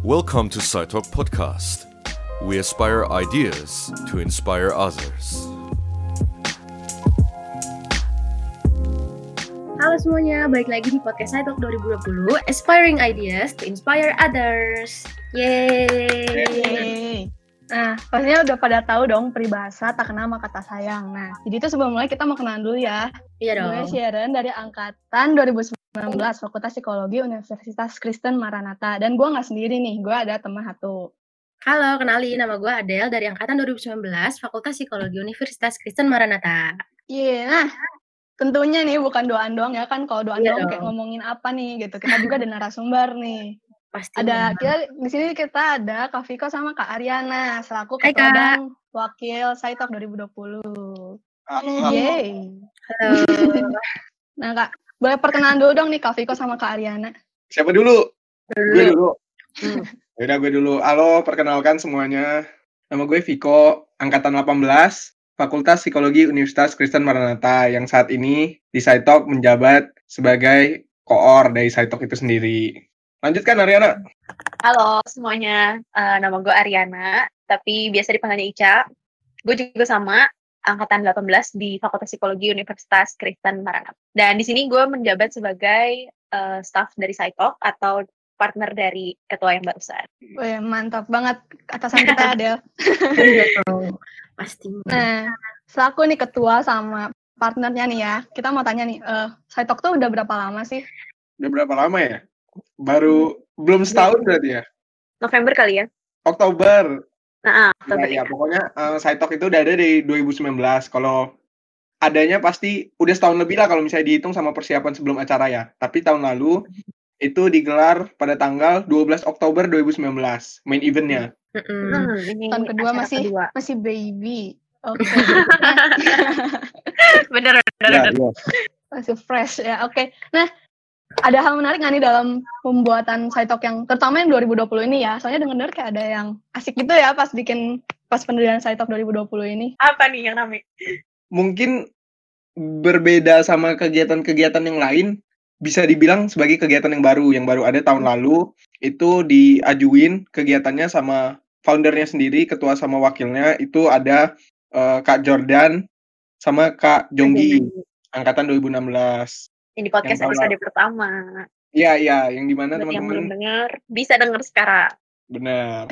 Welcome to SciTalk Podcast. We aspire ideas to inspire others. Halo semuanya, balik lagi di podcast SciTalk 2020, Aspiring Ideas to Inspire Others. Yeay! Nah, pastinya udah pada tahu dong peribahasa tak kenal maka tak sayang. Nah, jadi itu sebelum mulai kita mau kenalan dulu ya. Iya Gue dong. Sharon dari angkatan 2019 Fakultas Psikologi Universitas Kristen Maranatha. Dan gue nggak sendiri nih, gue ada teman satu. Halo, kenalin nama gue Adele dari angkatan 2019, Fakultas Psikologi Universitas Kristen Maranatha. Iya, nah tentunya nih bukan doan doang ya kan. Kalau doan Iya doang kayak dong. ngomongin apa nih gitu. Kita juga ada narasumber nih. Pasti. Ada kita di sini kita ada Kak Viko sama Kak Ariana selaku Hai, ketua dan wakil Saitok 2020. Halo. Yeay. Halo. Nah Kak, boleh perkenalan dulu dong nih Kak Viko sama Kak Ariana. Siapa dulu? Gue dulu. Hmm. Yaudah gue dulu. Halo, perkenalkan semuanya. Nama gue Viko, angkatan 18, Fakultas Psikologi Universitas Kristen Maranatha yang saat ini di Saitok menjabat sebagai koor dari Saitok itu sendiri. Lanjutkan Ariana. Halo semuanya, Eh, nama gue Ariana, tapi biasa dipanggilnya Ica. Gue juga sama, angkatan 18 di Fakultas Psikologi Universitas Kristen Maranatha. Dan di sini gue menjabat sebagai eh, staff dari Saitok atau partner dari ketua yang barusan. Wih, mantap banget atasan kita Adel. Iya. Pastinya. Nah, selaku nih ketua sama partnernya nih ya, kita mau tanya nih, eh Saitok tuh udah berapa lama sih? Udah berapa lama ya? Baru belum setahun berarti ya? November kali ya? Oktober. Nah, ah, Ya, ya, ya. pokoknya uh, Saitok itu udah ada dari 2019. Kalau adanya pasti udah setahun lebih lah kalau misalnya dihitung sama persiapan sebelum acara ya. Tapi tahun lalu itu digelar pada tanggal 12 Oktober 2019 main eventnya. Mm-mm. Hmm, ini Tahun kedua masih kedua. masih baby. Oke. bener, bener, Ya, bener. iya. masih fresh ya. Oke. Nah, ada hal menarik nggak nih dalam pembuatan Saitok yang terutama yang 2020 ini ya? Soalnya denger kayak ada yang asik gitu ya pas bikin pas pendirian Saitok 2020 ini. Apa nih yang rame? Mungkin berbeda sama kegiatan-kegiatan yang lain bisa dibilang sebagai kegiatan yang baru yang baru ada tahun lalu itu diajuin kegiatannya sama foundernya sendiri ketua sama wakilnya itu ada eh, Kak Jordan sama Kak Jonggi angkatan 2016 Ini podcast Yang episode pertama. Iya iya yang di mana Buat yang belum teman-teman denger, bisa denger sekarang. benar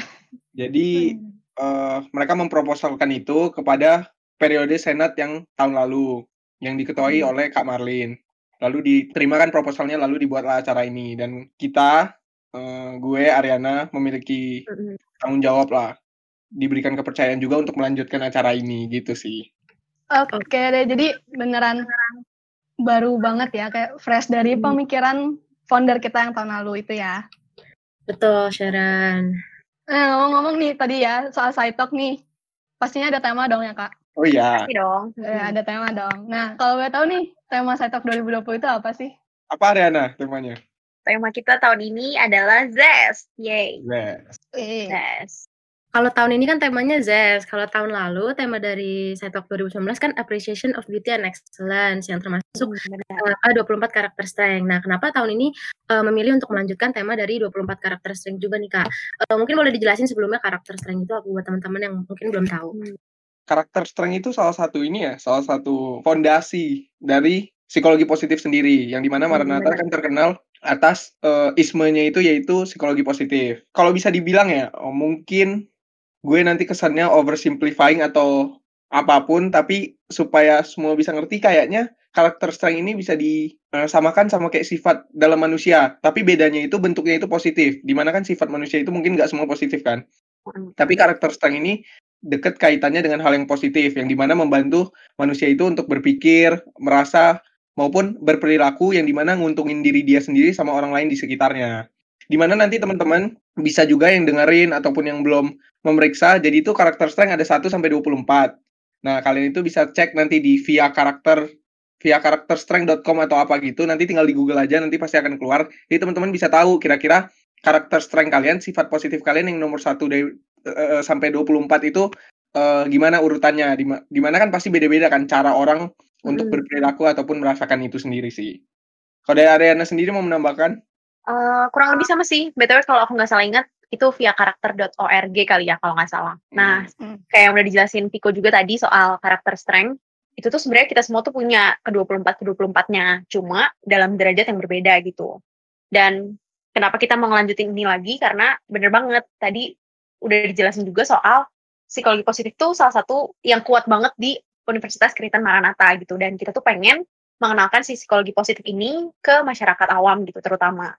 jadi eh, mereka memproposalkan itu kepada periode senat yang tahun lalu yang diketuai Hmm. oleh Kak Marlin. Lalu diterimakan proposalnya lalu dibuatlah acara ini dan kita eh, gue Ariana memiliki Mm-mm. tanggung jawab lah diberikan kepercayaan juga untuk melanjutkan acara ini gitu sih. Oke deh, jadi beneran baru banget ya, kayak fresh dari Hmm. pemikiran founder kita yang tahun lalu itu ya. Betul, Sharon. Nah, ngomong-ngomong nih tadi ya soal Saitok nih, pastinya ada tema dong ya kak? Oh iya, Pasti dong. Eh, ada tema dong. Nah, kalau boleh tahu nih, tema Saitok 2020 itu apa sih? apa Ariana temanya? Tema kita tahun ini adalah Zest. Yay. Yes. Kalau tahun ini kan temanya Zest. Kalau tahun lalu tema dari Saitok 2019 kan Appreciation of Beauty and Excellence yang termasuk Hmm, eh, 24 karakter strength. Nah, kenapa tahun ini eh, memilih untuk melanjutkan tema dari 24 karakter strength juga nih, Kak? Eh, mungkin boleh dijelasin sebelumnya karakter strength itu apa buat teman-teman yang mungkin belum tahu. karakter strength itu salah satu ini ya, salah satu fondasi dari psikologi positif sendiri, yang di mana Hmm, Maranatha kan terkenal atas eh, ismenya itu yaitu psikologi positif. Kalau bisa dibilang ya, oh, mungkin gue nanti kesannya oversimplifying atau apa pun, tapi supaya semua bisa ngerti kayaknya karakter strength ini bisa disamakan sama kayak sifat dalam manusia, tapi bedanya itu bentuknya itu positif. Di mana kan sifat manusia itu mungkin nggak semua positif kan? Mm. Tapi karakter strength ini dekat kaitannya dengan hal yang positif, yang di mana membantu manusia itu untuk berpikir, merasa, maupun berperilaku yang di mana nguntungin diri dia sendiri sama orang lain di sekitarnya. Di mana nanti teman-teman bisa juga yang dengerin ataupun yang belum memeriksa, jadi itu karakter strength ada 1 sampai 24. Nah, kalian itu bisa cek nanti di via karakter via karakterstrength.com atau apa gitu, nanti tinggal di Google aja nanti pasti akan keluar. Jadi teman-teman bisa tahu kira-kira karakter strength kalian, sifat positif kalian yang nomor satu dari eh, sampai 24 itu eh, gimana urutannya? Dima- Di mana kan pasti beda-beda kan cara orang untuk Mm. berperilaku ataupun merasakan itu sendiri sih. Kalau dari Ariana sendiri mau menambahkan? Eh, kurang lebih sama sih. BTW kalau aku nggak salah ingat itu via karakter.org kali ya kalau nggak salah. Nah, Hmm. kayak yang udah dijelasin Piko juga tadi soal karakter strength, itu tuh sebenarnya kita semua tuh punya ke-24 ke-24-nya, cuma dalam derajat yang berbeda gitu. Dan kenapa kita mau ngelanjutin ini lagi karena bener banget tadi udah dijelasin juga soal psikologi positif tuh salah satu yang kuat banget di Universitas Kristen Maranatha gitu dan kita tuh pengen mengenalkan si psikologi positif ini ke masyarakat awam gitu terutama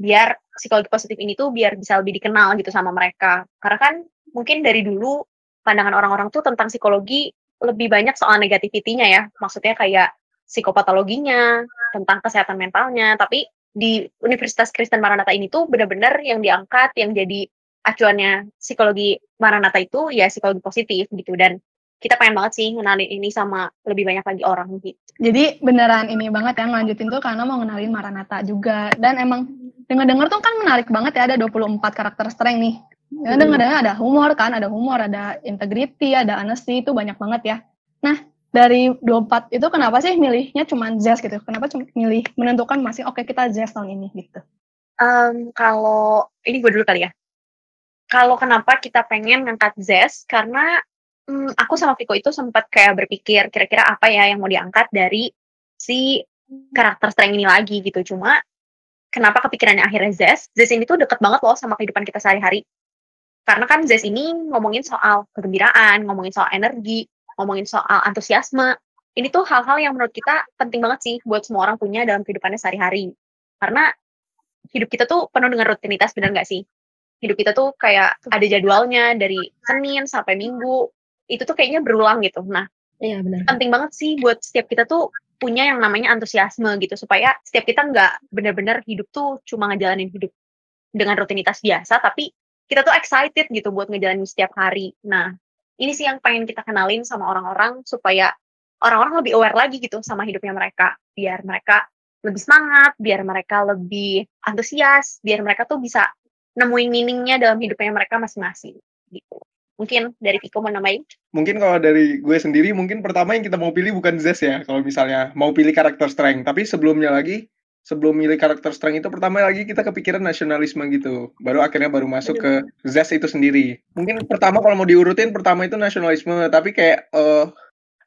biar psikologi positif ini tuh biar bisa lebih dikenal gitu sama mereka karena kan mungkin dari dulu pandangan orang-orang tuh tentang psikologi lebih banyak soal negativitinya ya maksudnya kayak psikopatologinya tentang kesehatan mentalnya tapi di Universitas Kristen Maranatha ini tuh benar-benar yang diangkat yang jadi acuannya psikologi Maranatha itu ya psikologi positif gitu dan kita pengen banget sih ngenalin ini sama lebih banyak lagi orang gitu. Jadi beneran ini banget ya ngelanjutin tuh karena mau ngenalin Maranatha juga. Dan emang denger-denger tuh kan menarik banget ya ada 24 karakter strength nih. Ya Hmm. denger-denger ada humor kan, ada humor, ada integrity, ada honesty, itu banyak banget ya. Nah, dari 24 itu kenapa sih milihnya cuma Zest gitu? Kenapa cuma milih menentukan masing oke kita Zest tahun ini gitu? Em, kalau ini gue dulu kali ya. Kalau kenapa kita pengen ngangkat Zest karena hmm, aku sama Viko itu sempat kayak berpikir kira-kira apa ya yang mau diangkat dari si karakter strength ini lagi gitu. Cuma kenapa kepikirannya akhirnya Zest? Zest ini tuh deket banget loh sama kehidupan kita sehari-hari. Karena kan Zest ini ngomongin soal kegembiraan, ngomongin soal energi, ngomongin soal antusiasme. Ini tuh hal-hal yang menurut kita penting banget sih buat semua orang punya dalam kehidupannya sehari-hari. Karena hidup kita tuh penuh dengan rutinitas, benar nggak sih? Hidup kita tuh kayak ada jadwalnya dari Senin sampai Minggu. Itu tuh kayaknya berulang gitu. Nah, Iya benar. penting banget sih buat setiap kita tuh punya yang namanya antusiasme gitu supaya setiap kita nggak benar-benar hidup tuh cuma ngejalanin hidup dengan rutinitas biasa tapi kita tuh excited gitu buat ngejalanin setiap hari. Nah, ini sih yang pengen kita kenalin sama orang-orang supaya orang-orang lebih aware lagi gitu sama hidupnya mereka biar mereka lebih semangat, biar mereka lebih antusias, biar mereka tuh bisa nemuin meaningnya dalam hidupnya mereka masing-masing gitu. Mungkin dari Piko mau nambahin? Mungkin kalau dari gue sendiri, mungkin pertama yang kita mau pilih bukan Zest ya, kalau misalnya mau pilih karakter strength. Tapi sebelumnya lagi, sebelum milih karakter strength itu pertama lagi kita kepikiran nasionalisme gitu. Baru akhirnya baru masuk ke Zest itu sendiri. Mungkin pertama kalau mau diurutin, pertama itu nasionalisme. Tapi kayak eh,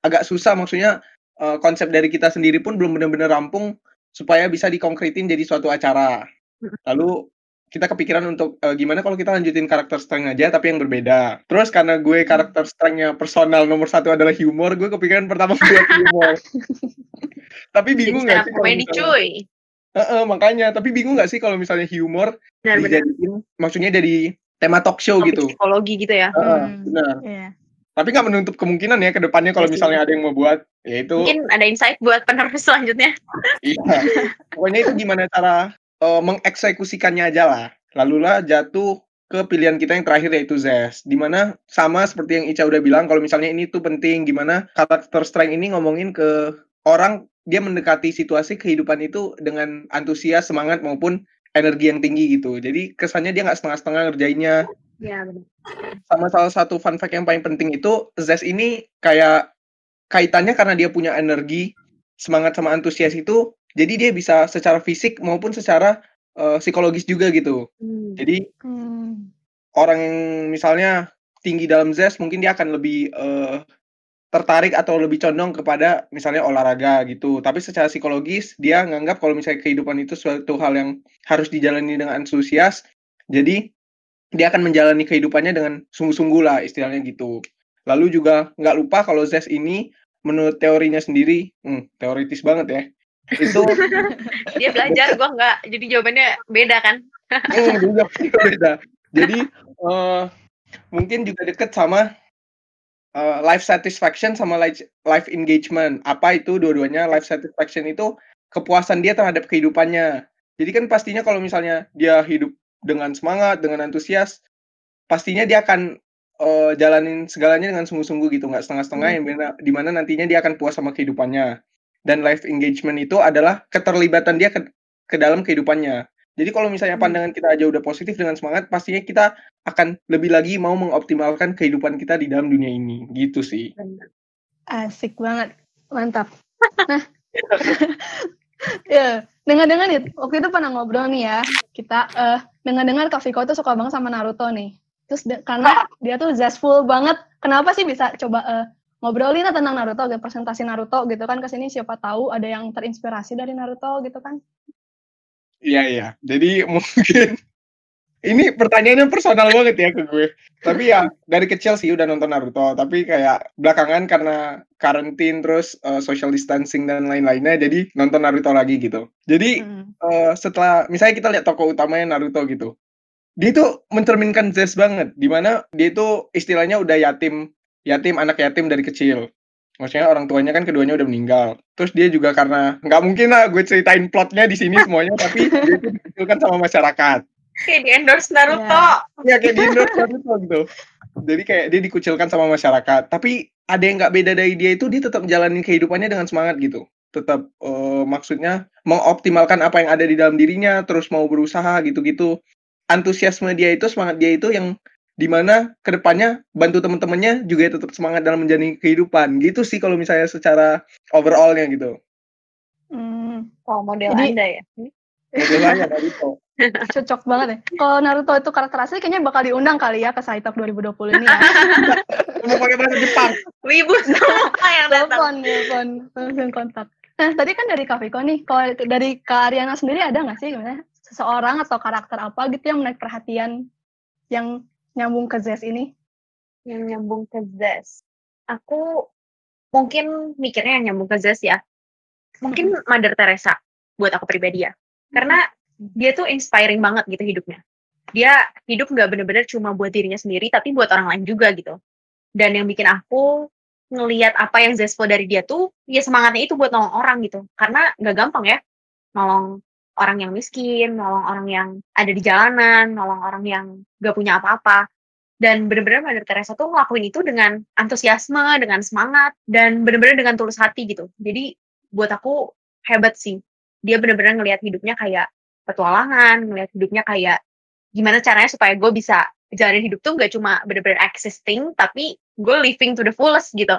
agak susah maksudnya eh, konsep dari kita sendiri pun belum benar-benar rampung supaya bisa dikonkretin jadi suatu acara. Lalu kita kepikiran untuk eh, gimana kalau kita lanjutin karakter strength aja tapi yang berbeda. Terus karena gue karakter strengthnya personal nomor satu adalah humor, gue kepikiran pertama buat humor. tapi bingung nggak sih misalnya, cuy. Heeh, makanya. Tapi bingung nggak sih kalau misalnya humor dijadiin, maksudnya jadi tema talk show topik gitu. psikologi gitu ya. Heeh, Hmm. benar. Iya. Tapi nggak menutup kemungkinan ya ke depannya kalau Iya misalnya ada yang mau buat, yaitu Mungkin ada insight buat penerus selanjutnya. Iya. Pokoknya itu gimana cara eh, mengeksekusikannya aja lah. Lalulah jatuh ke pilihan kita yang terakhir yaitu Zest. Di mana sama seperti yang Ica udah bilang, kalau misalnya ini tuh penting, gimana karakter strength ini ngomongin ke orang, dia mendekati situasi kehidupan itu dengan antusias, semangat, maupun energi yang tinggi gitu. Jadi kesannya dia nggak setengah-setengah ngerjainnya. Ya, benar. Sama salah satu fun fact yang paling penting itu, Zest ini kayak kaitannya karena dia punya energi, semangat sama antusias itu, jadi dia bisa secara fisik maupun secara eh, psikologis juga gitu. Hmm. Jadi Hmm. orang yang misalnya tinggi dalam zest mungkin dia akan lebih eh, tertarik atau lebih condong kepada misalnya olahraga gitu. Tapi secara psikologis dia nganggap kalau misalnya kehidupan itu suatu hal yang harus dijalani dengan antusias. Jadi dia akan menjalani kehidupannya dengan sungguh-sungguh lah istilahnya gitu. Lalu juga nggak lupa kalau zest ini menurut teorinya sendiri, hmm, teoritis banget ya. Itu Dia belajar, gua enggak. Jadi jawabannya beda kan? Hmm, juga beda. Jadi eh, mungkin juga deket sama eh, life satisfaction sama life, life engagement. Apa itu dua-duanya? Life satisfaction itu kepuasan dia terhadap kehidupannya. Jadi kan pastinya kalau misalnya dia hidup dengan semangat, dengan antusias, pastinya dia akan eh, jalanin segalanya dengan sungguh-sungguh gitu, nggak setengah-setengah yang mana- di mana nantinya dia akan puas sama kehidupannya. Dan life engagement itu adalah keterlibatan dia ke, ke dalam kehidupannya. Jadi kalau misalnya Hmm. pandangan kita aja udah positif dengan semangat, pastinya kita akan lebih lagi mau mengoptimalkan kehidupan kita di dalam dunia ini. Gitu sih. Asik banget. Mantap. Nah, Ya, dengar-dengar nih, waktu itu pernah ngobrol nih ya, kita eh dengar-dengar Kak Viko tuh suka banget sama Naruto nih. Terus de- karena dia tuh zestful banget, kenapa sih bisa coba eh, ngobrolin lah tentang Naruto, gitu, presentasi Naruto gitu kan ke sini siapa tahu ada yang terinspirasi dari Naruto gitu kan. Iya iya. Jadi mungkin ini pertanyaannya personal banget ya ke gue. Tapi ya dari kecil sih udah nonton Naruto. Tapi kayak belakangan karena karantin terus eh, social distancing dan lain-lainnya, jadi nonton Naruto lagi gitu. Jadi Hmm. eh, setelah misalnya kita lihat tokoh utamanya Naruto gitu, dia itu mencerminkan Zeus banget. Di mana dia itu istilahnya udah yatim, yatim anak yatim dari kecil. Maksudnya orang tuanya kan keduanya udah meninggal. Terus dia juga karena nggak mungkin lah gue ceritain plotnya di sini semuanya, tapi dia itu dikucilkan sama masyarakat. Kayak di endorse Naruto. Ya kayak di Naruto Naruto gitu. Jadi kayak dia dikucilkan sama masyarakat. Tapi ada yang nggak beda dari dia itu dia tetap menjalani kehidupannya dengan semangat gitu. Tetap eh, maksudnya mengoptimalkan apa yang ada di dalam dirinya, terus mau berusaha gitu-gitu. Antusiasme dia itu, semangat dia itu yang di mana ke depannya bantu teman-temannya juga tetap semangat dalam menjalani kehidupan gitu sih kalau misalnya secara overallnya gitu Hmm, Oh, model Jadi- Anda ya. modelannya Naruto cocok banget ya. Kalau Naruto itu karakter asli kayaknya bakal diundang kali ya ke Saitok 2020 ini ya. mau pakai bahasa Jepang Wibu semua yang datang. telepon, telepon, langsung kontak. Nah, tadi kan dari Kak Viko nih, kalau dari Kak Ariana sendiri ada nggak sih sebenarnya seseorang atau karakter apa gitu yang menarik perhatian yang nyambung ke Zes ini? Yang nyambung ke Zes. Aku mungkin mikirnya yang nyambung ke Zes ya. Mungkin Mother Teresa buat aku pribadi ya. Karena dia tuh inspiring banget gitu hidupnya. Dia hidup nggak bener-bener cuma buat dirinya sendiri, tapi buat orang lain juga gitu. Dan yang bikin aku ngelihat apa yang zestful dari dia tuh, ya semangatnya itu buat nolong orang gitu. Karena nggak gampang ya, nolong orang yang miskin, nolong orang yang ada di jalanan, nolong orang yang nggak punya apa-apa. Dan bener-bener Mother Teresa tuh ngelakuin itu dengan antusiasme, dengan semangat, dan bener-bener dengan tulus hati gitu. Jadi buat aku hebat sih. Dia bener-bener ngelihat hidupnya kayak petualangan, ngelihat hidupnya kayak gimana caranya supaya gue bisa jalanin hidup tuh gak cuma bener-bener existing, tapi gue living to the fullest gitu.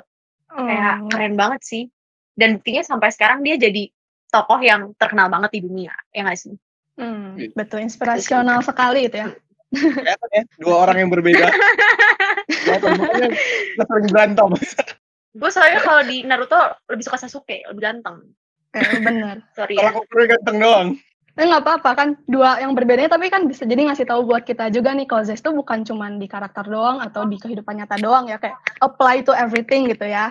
Kayak Oh, keren banget sih. Dan buktinya sampai sekarang dia jadi tokoh yang terkenal banget di dunia, ya nggak sih? hmm, betul inspirasional sekali itu ya. kelihatan ya dua orang yang berbeda makanya kita sering berantem Gue soalnya kalau di Naruto lebih suka Sasuke, lebih ganteng. Eh, bener. Sorry kalau ya. aku kurang ganteng doang Eh nggak apa-apa kan dua yang berbeda tapi kan bisa jadi ngasih tahu buat kita juga nih kalau Zes itu bukan cuman di karakter doang atau di kehidupan nyata doang ya kayak apply to everything gitu ya.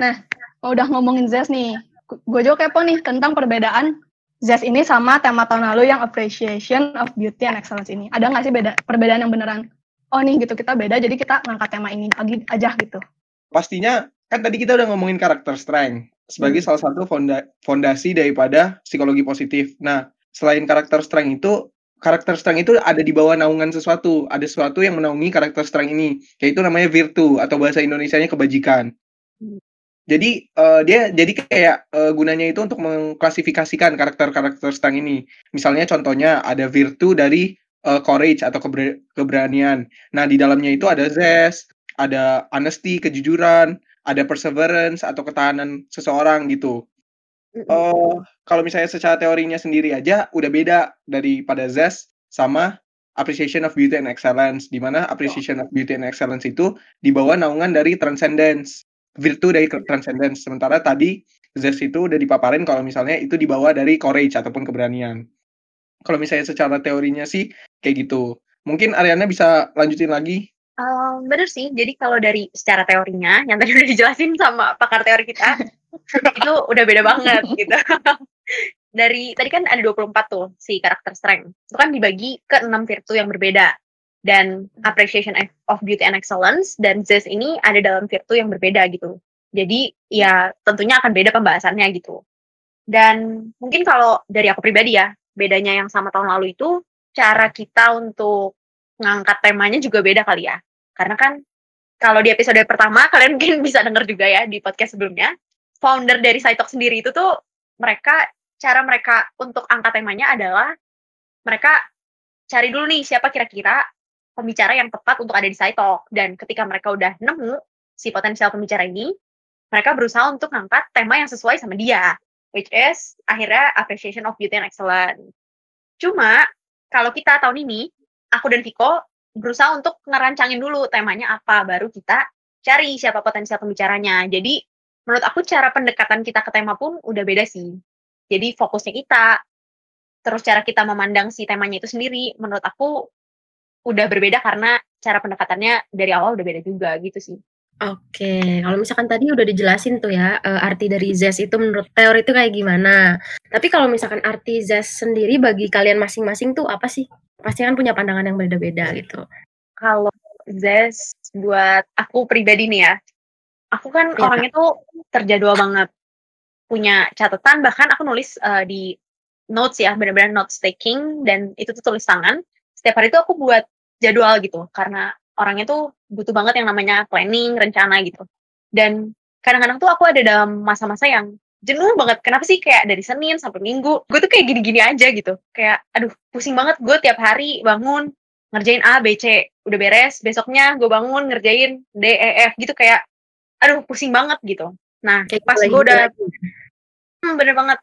Nah, udah ngomongin Zes nih, gue juga kepo nih tentang perbedaan Zes ini sama tema tahun lalu yang appreciation of beauty and excellence ini. Ada nggak sih beda perbedaan yang beneran? Oh nih gitu kita beda jadi kita ngangkat tema ini lagi aja gitu. pastinya kan tadi kita udah ngomongin karakter strength sebagai salah satu fonda- fondasi daripada psikologi positif. Nah, selain karakter strength itu, karakter strength itu ada di bawah naungan sesuatu. Ada sesuatu yang menaungi karakter strength ini, yaitu namanya virtu atau bahasa Indonesianya kebajikan. Jadi eh, dia jadi kayak eh, gunanya itu untuk mengklasifikasikan karakter-karakter strength ini. Misalnya contohnya ada virtu dari eh, courage atau keber- keberanian. Nah, di dalamnya itu ada zest, ada honesty, kejujuran, ada perseverance atau ketahanan seseorang gitu. Eh kalau misalnya secara teorinya sendiri aja udah beda daripada zest sama appreciation of beauty and excellence di mana appreciation of beauty and excellence itu di bawah naungan dari transcendence virtu dari transcendence sementara tadi zest itu udah dipaparin kalau misalnya itu di bawah dari courage ataupun keberanian kalau misalnya secara teorinya sih kayak gitu mungkin Ariana bisa lanjutin lagi Um, bener sih, jadi kalau dari secara teorinya, yang tadi udah dijelasin sama pakar teori kita, itu udah beda banget gitu. dari, tadi kan ada 24 tuh si karakter strength. Itu kan dibagi ke 6 virtu yang berbeda. Dan appreciation of beauty and excellence, dan zest ini ada dalam virtu yang berbeda gitu. Jadi ya tentunya akan beda pembahasannya gitu. Dan mungkin kalau dari aku pribadi ya, bedanya yang sama tahun lalu itu, cara kita untuk ngangkat temanya juga beda kali ya. Karena kan kalau di episode pertama kalian mungkin bisa denger juga ya di podcast sebelumnya, founder dari Saitok sendiri itu tuh mereka cara mereka untuk angkat temanya adalah mereka cari dulu nih siapa kira-kira pembicara yang tepat untuk ada di Saitok dan ketika mereka udah nemu si potensial pembicara ini, mereka berusaha untuk ngangkat tema yang sesuai sama dia. which is akhirnya appreciation of beauty and excellence. Cuma kalau kita tahun ini, aku dan Viko berusaha untuk ngerancangin dulu temanya apa, baru kita cari siapa potensial pembicaranya. Jadi menurut aku cara pendekatan kita ke tema pun udah beda sih. Jadi fokusnya kita, terus cara kita memandang si temanya itu sendiri, menurut aku udah berbeda karena cara pendekatannya dari awal udah beda juga gitu sih. Oke, kalau misalkan tadi udah dijelasin tuh ya, uh, arti dari zest itu menurut teori itu kayak gimana. Tapi kalau misalkan arti zest sendiri bagi kalian masing-masing tuh apa sih? Pasti kan punya pandangan yang beda-beda gitu. Kalau zest buat aku pribadi nih ya, aku kan ya. orangnya tuh terjadwal banget. Punya catatan, bahkan aku nulis uh, di notes ya, benar-benar notes taking, dan itu tuh tulis tangan. Setiap hari tuh aku buat jadwal gitu, karena orangnya tuh butuh banget yang namanya planning, rencana gitu. Dan kadang-kadang tuh aku ada dalam masa-masa yang jenuh banget. Kenapa sih kayak dari Senin sampai Minggu, gue tuh kayak gini-gini aja gitu. Kayak, aduh, pusing banget gue tiap hari bangun, ngerjain A, B, C. Udah beres, besoknya gue bangun ngerjain D, E, F gitu kayak, aduh, pusing banget gitu. Nah, kayak pas gue udah, hmm, bener banget.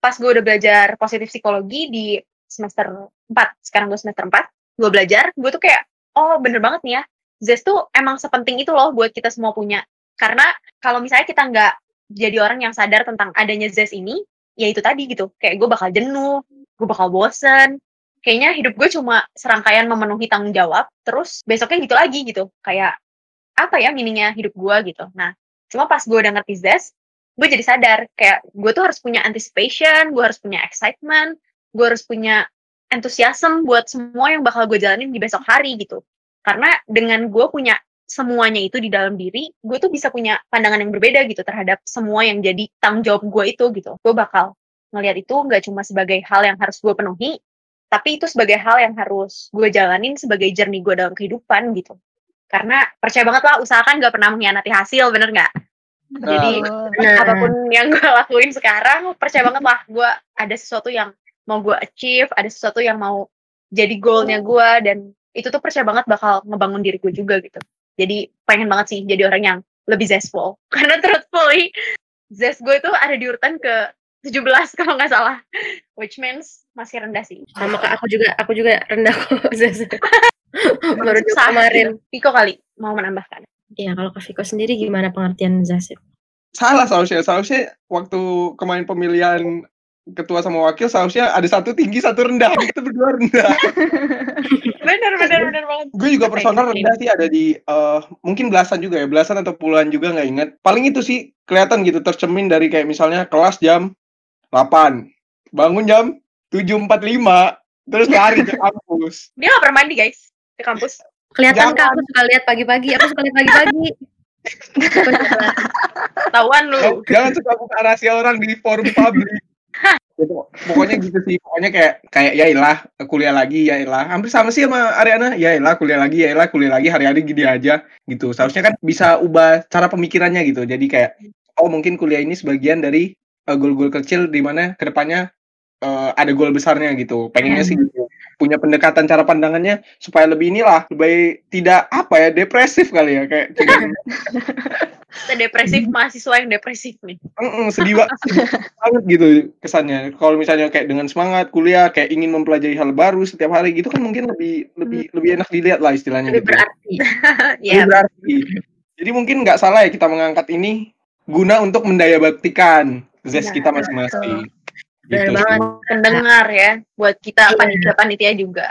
Pas gue udah belajar positif psikologi di semester 4, sekarang gue semester 4, gue belajar, gue tuh kayak, oh bener banget nih ya. Zest tuh emang sepenting itu loh buat kita semua punya. Karena kalau misalnya kita nggak jadi orang yang sadar tentang adanya zest ini ya itu tadi gitu. Kayak gue bakal jenuh gue bakal bosen. Kayaknya hidup gue cuma serangkaian memenuhi tanggung jawab terus besoknya gitu lagi gitu. Kayak apa ya mininya hidup gue gitu. Nah cuma pas gue udah ngerti zest gue jadi sadar. Kayak gue tuh harus punya anticipation gue harus punya excitement gue harus punya enthusiasm buat semua yang bakal gue jalanin di besok hari gitu. Karena dengan gue punya semuanya itu di dalam diri, gue tuh bisa punya pandangan yang berbeda gitu terhadap semua yang jadi tanggung jawab gue itu gitu. Gue bakal ngelihat itu nggak cuma sebagai hal yang harus gue penuhi, tapi itu sebagai hal yang harus gue jalanin sebagai journey gue dalam kehidupan gitu. Karena percaya banget lah, usahakan gak pernah mengkhianati hasil, bener nggak? Jadi nah. apa pun yang gue lakuin sekarang, percaya banget lah, gue ada sesuatu yang mau gue achieve, ada sesuatu yang mau jadi goalnya gue dan itu tuh percaya banget bakal ngebangun diri gue juga gitu. Jadi pengen banget sih jadi orang yang lebih zestful. Karena truthfully, zest gue itu ada di urutan ke 17 kalau nggak salah. Which means masih rendah sih. Sama kak, aku juga aku juga rendah kok zest. Baru kemarin. Viko kali mau menambahkan. Iya, kalau ke Viko sendiri gimana pengertian zest? Salah seharusnya. Seharusnya waktu kemarin pemilihan ketua sama wakil seharusnya ada satu tinggi satu rendah. Kita berdua rendah. Benar benar benar banget. Gue juga personal rendah sih ada di uh, mungkin belasan juga ya belasan atau puluhan juga nggak ingat. Paling itu sih kelihatan gitu tercermin dari kayak misalnya kelas jam 8 bangun jam 7.45 terus lari ke kampus. Dia nggak pernah mandi guys ke kampus. Kelihatan kan aku suka lihat pagi-pagi aku suka lihat pagi-pagi. Tahuan lu. Jangan suka buka rahasia orang di forum publik pokoknya gitu sih. Pokoknya kayak kayak ya ilah kuliah lagi ya ilah. Hampir sama sih sama Ariana. Ya ilah kuliah lagi ya ilah kuliah lagi hari-hari gini aja. Gitu. Seharusnya kan bisa ubah cara pemikirannya gitu. Jadi kayak oh mungkin kuliah ini sebagian dari uh, goal-goal kecil di mana ke depannya uh, ada goal besarnya gitu. Pengennya sih gitu punya pendekatan cara pandangannya supaya lebih inilah lebih tidak apa ya depresif kali ya kayak depresif mahasiswa yang depresif nih. Mm -mm, sedih, banget gitu kesannya. Kalau misalnya kayak dengan semangat kuliah kayak ingin mempelajari hal baru setiap hari gitu kan mungkin lebih lebih hmm. lebih enak dilihat lah istilahnya lebih gitu. berarti. Ya lebih berarti. Jadi mungkin nggak salah ya kita mengangkat ini guna untuk mendayabaktikan zest kita masing-masing Benar gitu banget pendengar ya buat kita iya. panitia-panitia juga.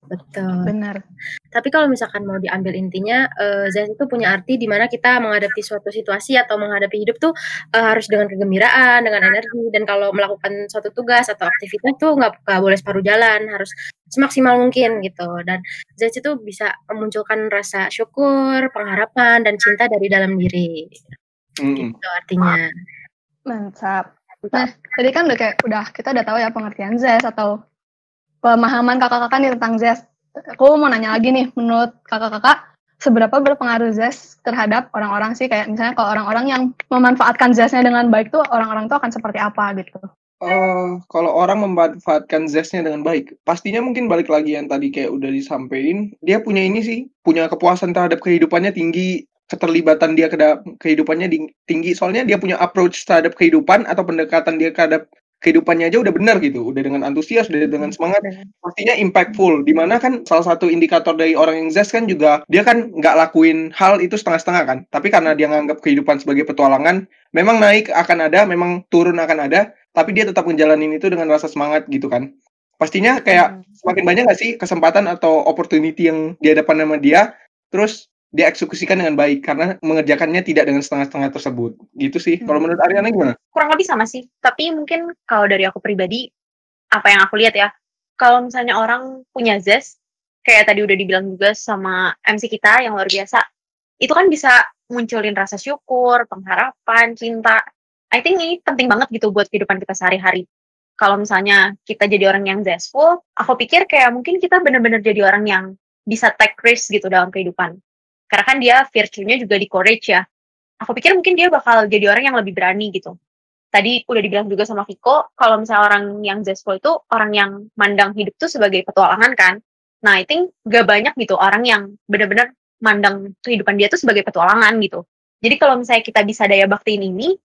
Betul. Benar. Tapi kalau misalkan mau diambil intinya, uh, Zen itu punya arti di mana kita menghadapi suatu situasi atau menghadapi hidup tuh uh, harus dengan kegembiraan, dengan energi, dan kalau melakukan suatu tugas atau aktivitas tuh nggak boleh separuh jalan, harus semaksimal mungkin gitu. Dan Zen itu bisa memunculkan rasa syukur, pengharapan, dan cinta dari dalam diri. Mm. Gitu artinya. Mantap. Nah, tadi kan udah kayak udah kita udah tahu ya pengertian zest atau pemahaman kakak-kakak nih tentang zest. Aku mau nanya lagi nih, menurut kakak-kakak seberapa berpengaruh zest terhadap orang-orang sih kayak misalnya kalau orang-orang yang memanfaatkan zestnya dengan baik tuh orang-orang tuh akan seperti apa gitu? Uh, kalau orang memanfaatkan zestnya dengan baik, pastinya mungkin balik lagi yang tadi kayak udah disampaikan, dia punya ini sih, punya kepuasan terhadap kehidupannya tinggi, keterlibatan dia ke kehidupannya tinggi. Soalnya dia punya approach terhadap kehidupan atau pendekatan dia terhadap kehidupannya aja udah benar gitu, udah dengan antusias, udah dengan semangat, pastinya impactful. Di mana kan salah satu indikator dari orang yang zest kan juga dia kan nggak lakuin hal itu setengah-setengah kan, tapi karena dia nganggap kehidupan sebagai petualangan, memang naik akan ada, memang turun akan ada, tapi dia tetap ngejalanin itu dengan rasa semangat gitu kan. Pastinya kayak semakin banyak gak sih kesempatan atau opportunity yang dihadapan sama dia, terus dieksekusikan dengan baik karena mengerjakannya tidak dengan setengah-setengah tersebut. Gitu sih. Hmm. Kalau menurut Ariana gimana? Kurang lebih sama sih. Tapi mungkin kalau dari aku pribadi, apa yang aku lihat ya, kalau misalnya orang punya zest, kayak tadi udah dibilang juga sama MC kita yang luar biasa, itu kan bisa munculin rasa syukur, pengharapan, cinta. I think ini penting banget gitu buat kehidupan kita sehari-hari. Kalau misalnya kita jadi orang yang zestful, aku pikir kayak mungkin kita bener-bener jadi orang yang bisa take risk gitu dalam kehidupan karena kan dia virtue-nya juga di courage ya. Aku pikir mungkin dia bakal jadi orang yang lebih berani gitu. Tadi udah dibilang juga sama Viko, kalau misalnya orang yang zestful itu orang yang mandang hidup tuh sebagai petualangan kan. Nah, I think gak banyak gitu orang yang benar-benar mandang kehidupan dia tuh sebagai petualangan gitu. Jadi kalau misalnya kita bisa daya baktiin ini,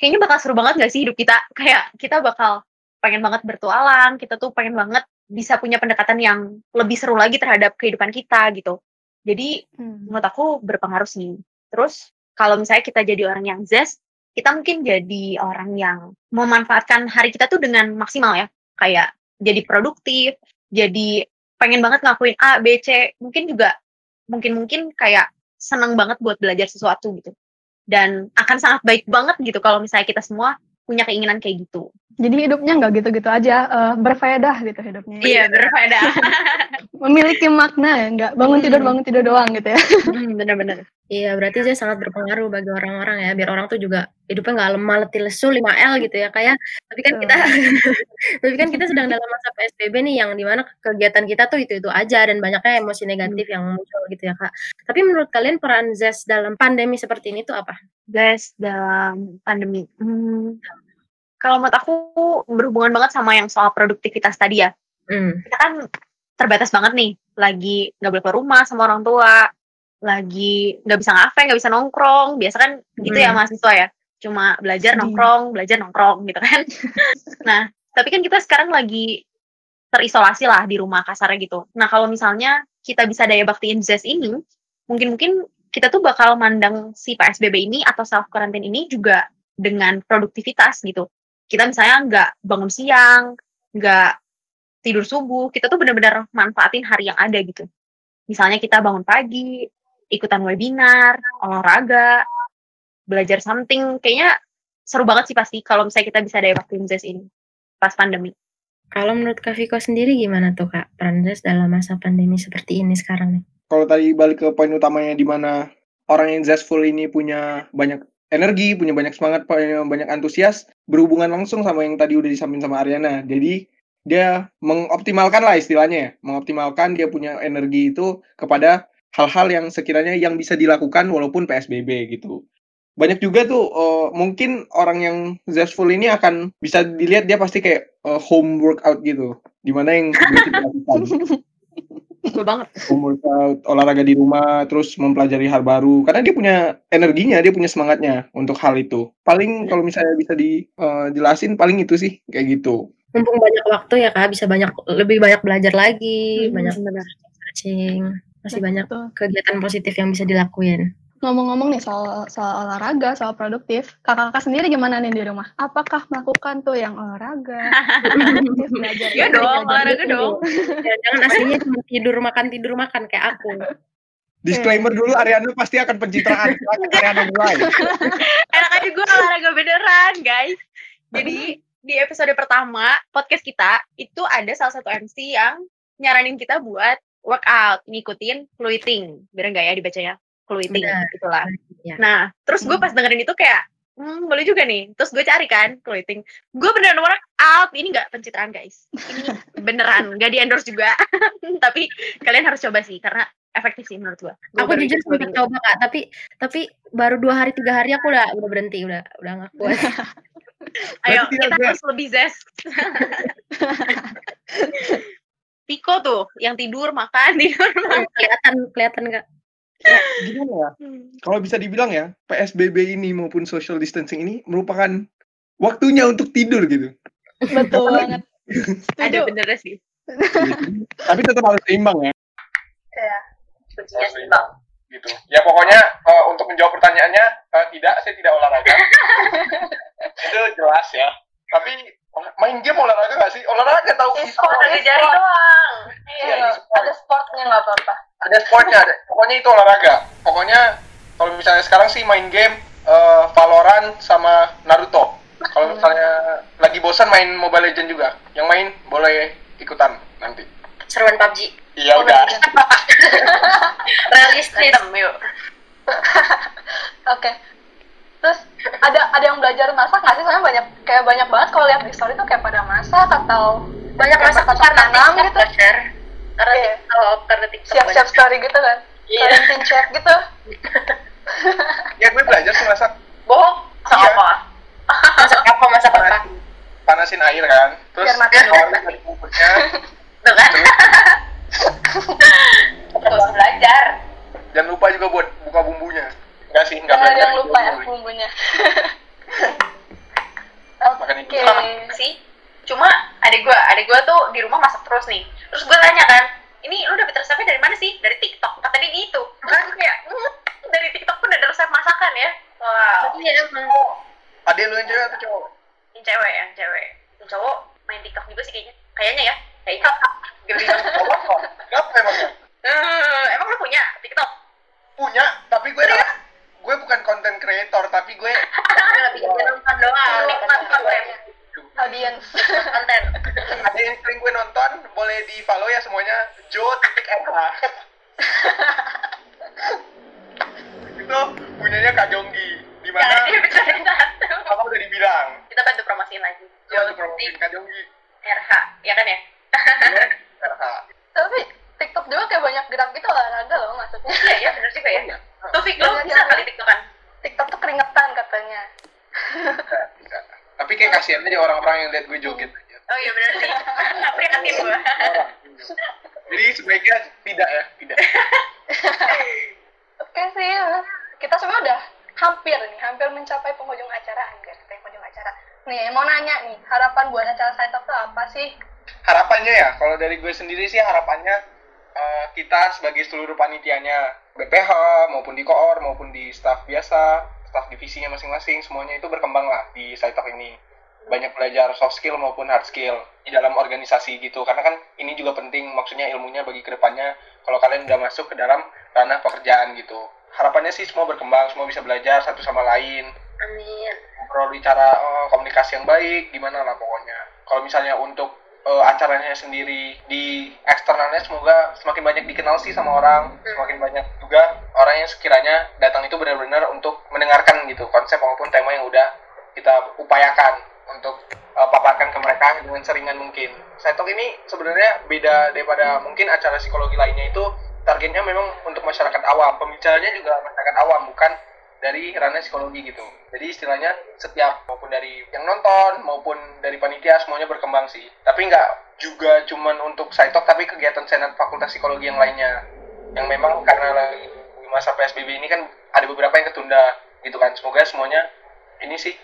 kayaknya bakal seru banget gak sih hidup kita? Kayak kita bakal pengen banget bertualang, kita tuh pengen banget bisa punya pendekatan yang lebih seru lagi terhadap kehidupan kita gitu. Jadi hmm. menurut aku berpengaruh sih. Terus kalau misalnya kita jadi orang yang zest, kita mungkin jadi orang yang memanfaatkan hari kita tuh dengan maksimal ya. Kayak jadi produktif, jadi pengen banget ngakuin A, B, C. Mungkin juga mungkin-mungkin kayak senang banget buat belajar sesuatu gitu. Dan akan sangat baik banget gitu kalau misalnya kita semua punya keinginan kayak gitu. Jadi hidupnya nggak gitu-gitu aja, uh, berfaedah gitu hidupnya. Iya, berfaedah. Memiliki makna ya, nggak bangun tidur bangun tidur doang gitu ya. Hmm, bener-bener. Iya, berarti dia sangat berpengaruh bagi orang-orang ya, biar orang tuh juga hidupnya nggak lemah letih lesu 5L gitu ya, kayak. Ya. Tapi kan kita, tapi kan kita sedang dalam masa PSBB nih, yang di mana kegiatan kita tuh itu-itu aja dan banyaknya emosi negatif hmm. yang muncul gitu ya kak. Tapi menurut kalian peran Zes dalam pandemi seperti ini tuh apa? Zes dalam pandemi, hmm, kalau menurut aku berhubungan banget sama yang soal produktivitas tadi ya. Mm. Kita kan terbatas banget nih, lagi nggak boleh keluar rumah sama orang tua, lagi nggak bisa ngafe, nggak bisa nongkrong. Biasa kan gitu mm. ya hmm. mahasiswa ya, cuma belajar hmm. nongkrong, belajar nongkrong gitu kan. nah, tapi kan kita sekarang lagi terisolasi lah di rumah kasarnya gitu. Nah, kalau misalnya kita bisa daya baktiin ZES ini, mungkin-mungkin kita tuh bakal mandang si PSBB ini atau self quarantine ini juga dengan produktivitas gitu kita misalnya nggak bangun siang, nggak tidur subuh, kita tuh benar-benar manfaatin hari yang ada gitu. Misalnya kita bangun pagi, ikutan webinar, olahraga, belajar something, kayaknya seru banget sih pasti kalau misalnya kita bisa waktu Zes ini pas pandemi. Kalau menurut Kak Viko sendiri gimana tuh Kak peran Zes dalam masa pandemi seperti ini sekarang nih? Kalau tadi balik ke poin utamanya di mana orang yang zestful ini punya banyak energi, punya banyak semangat, punya banyak antusias, berhubungan langsung sama yang tadi udah disampaikan sama Ariana. Jadi dia mengoptimalkan lah istilahnya ya, mengoptimalkan dia punya energi itu kepada hal-hal yang sekiranya yang bisa dilakukan walaupun PSBB gitu. Banyak juga tuh uh, mungkin orang yang zestful ini akan bisa dilihat dia pasti kayak uh, home workout gitu, di mana yang Betul banget. Workout, olahraga di rumah, terus mempelajari hal baru. Karena dia punya energinya, dia punya semangatnya untuk hal itu. Paling kalau misalnya bisa dijelasin, uh, paling itu sih kayak gitu. Mumpung banyak waktu ya kak, bisa banyak lebih banyak belajar lagi, hmm, banyak benar. searching, masih banyak kegiatan positif yang bisa dilakuin ngomong-ngomong nih soal soal olahraga, soal produktif, kakak-kakak sendiri gimana nih di rumah? Apakah melakukan tuh yang olahraga? belajar ya dong, olahraga dong. Jangan aslinya cuma tidur makan tidur makan kayak aku. Disclaimer dulu Ariana pasti akan pencitraan. Ariana mulai. Enak aja gue olahraga beneran, guys. Jadi di episode pertama podcast kita itu ada salah satu MC yang nyaranin kita buat workout, ngikutin fluiting. Bener nggak ya dibacanya? Clothing gitu lah. Ya. Nah, terus gue hmm. pas dengerin itu kayak, hmm, boleh juga nih. Terus gue cari kan clothing. Gue beneran work out. Ini gak pencitraan guys. Ini beneran. Gak di endorse juga. tapi kalian harus coba sih. Karena efektif sih menurut gue. Aku jujur sempat coba kak. Tapi tapi baru dua hari tiga hari aku udah udah berhenti. Udah udah gak kuat. Ayo kita harus lebih zest. Piko tuh yang tidur makan tidur makan. Kelihatan kelihatan gak? Ya, gimana ya? Kalau bisa dibilang ya, PSBB ini maupun social distancing ini merupakan waktunya untuk tidur gitu. Betul banget. Ada bener sih. Tapi tetap harus seimbang ya. Iya. Kuncinya seimbang. gitu. Ya pokoknya eh, untuk menjawab pertanyaannya eh, tidak, saya tidak olahraga. itu jelas ya. Tapi main game olahraga nggak sih? Olahraga tahu E-sport, Olahraga jari e-sport. doang. Iya, ada sportnya nggak apa-apa. ada sportnya ada. Pokoknya itu olahraga. Pokoknya kalau misalnya sekarang sih main game eh, Valorant sama Naruto. Kalau misalnya lagi bosan main Mobile Legend juga. Yang main boleh ikutan nanti. Seruan PUBG. Iya udah. Realistis. Yuk. Oke. Terus ada ada yang belajar masak nggak sih? Soalnya banyak kayak banyak banget kalau lihat di story tuh kayak pada masak atau Banyak masak karena tanam gitu. share. Karena Iya. TikTok, karena TikTok. siap-siap story gitu kan? Check gitu. Ya gue belajar sih masak. Bohong. Sama Iya. apa? Masak apa, masak apa. Panasin, panasin air kan. Terus Biar matang. keluarin dari bumbunya. Tuh kan? Gak usah belajar. Jangan lupa juga buat buka bumbunya. Enggak sih, enggak Jangan belajar. yang lupa ya bumbunya. Makan itu. Oke. Sama sih. Cuma adik gua, adik gua tuh di rumah masak terus nih. Terus gua tanya kan, ini lu dapet resepnya dari mana sih? Dari TikTok. Kata dia gitu. Kan kayak, "Hmm, dari TikTok pun ada resep masakan ya. Wow. Iya emang. Adek lu yang cewek atau cowok? Yang cewek, yang cewek. Yang cowok main TikTok juga sih kayaknya. Kayaknya ya. Kayaknya. Gak bilang. Cowok kok. Kenapa emangnya? Eh, emang lu punya TikTok? Punya, tapi gue gue bukan konten creator, tapi gue Lebih ke nonton doang. Nikmat konten. Audience. Konten. ada yang sering gue nonton, boleh di follow ya semuanya. Jo titik RH. itu punyanya Kak Jonggi. Di Ya, mana satu. apa udah dibilang. Kita bantu promosiin lagi. Jo promosiin Kak Jonggi. RH, ya kan ya? Jo RH. Tapi Juga kayak banyak gerak gitu olahraga loh maksudnya. Iya, iya bener juga ya. Taufik, lo Iya, bisa iya. kali TikTokan? TikTok tuh keringetan katanya. Bisa, bisa. Tapi kayak kasihan aja orang-orang yang lihat gue joget aja. Oh iya bener sih. Prihatin gue. Jadi sebaiknya tidak ya, tidak. Oke sih, kita semua udah hampir nih, hampir mencapai penghujung acara, hampir sampai penghujung acara. Nih, mau nanya nih, harapan buat acara Side Talk tuh apa sih? harapannya ya kalau dari gue sendiri sih harapannya eh, kita sebagai seluruh panitianya BPH maupun di koor maupun di staff biasa staff divisinya masing-masing semuanya itu berkembang lah di Saitok ini. Banyak belajar soft skill maupun hard skill di dalam organisasi gitu. Karena kan ini juga penting maksudnya ilmunya bagi ke depannya kalau kalian udah masuk ke dalam ranah pekerjaan gitu. Harapannya sih semua berkembang semua bisa belajar satu sama lain. Amin. ngobrol bicara eh, komunikasi yang baik gimana lah pokoknya. Kalau misalnya untuk eh, acaranya sendiri. Di eksternalnya semoga semakin banyak dikenal sih sama orang. Semakin banyak juga orang yang sekiranya datang itu benar-benar untuk mendengarkan gitu konsep maupun tema yang udah kita upayakan untuk eh, paparkan ke mereka dengan seringan mungkin. Saitok ini sebenarnya beda daripada mungkin acara psikologi lainnya itu targetnya memang untuk masyarakat awam. Pembicaranya juga masyarakat awam bukan dari ranah psikologi gitu. Jadi istilahnya setiap maupun dari yang nonton maupun dari panitia semuanya berkembang sih. Tapi nggak juga cuman untuk Saitok tapi kegiatan senat fakultas psikologi yang lainnya. Yang memang karena lagi di masa PSBB ini kan ada beberapa yang ketunda gitu kan. Semoga semuanya ini sih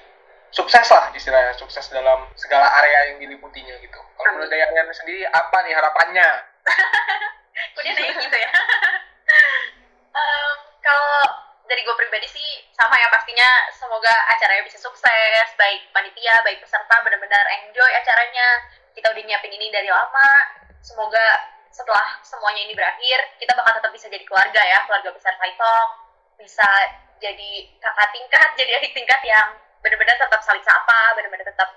sukses lah istilahnya sukses dalam segala area yang diliputinya gitu. Kalau menurut Ariana sendiri apa nih harapannya? Nanya gitu ya? Em, kalau dari gue pribadi sih sama ya pastinya semoga acaranya bisa sukses baik panitia baik peserta benar-benar enjoy acaranya. Kita udah nyiapin ini dari lama semoga setelah semuanya ini berakhir kita bakal tetap bisa jadi keluarga ya keluarga besar Saitok bisa jadi kakak tingkat jadi adik tingkat yang benar-benar tetap saling sapa benar-benar tetap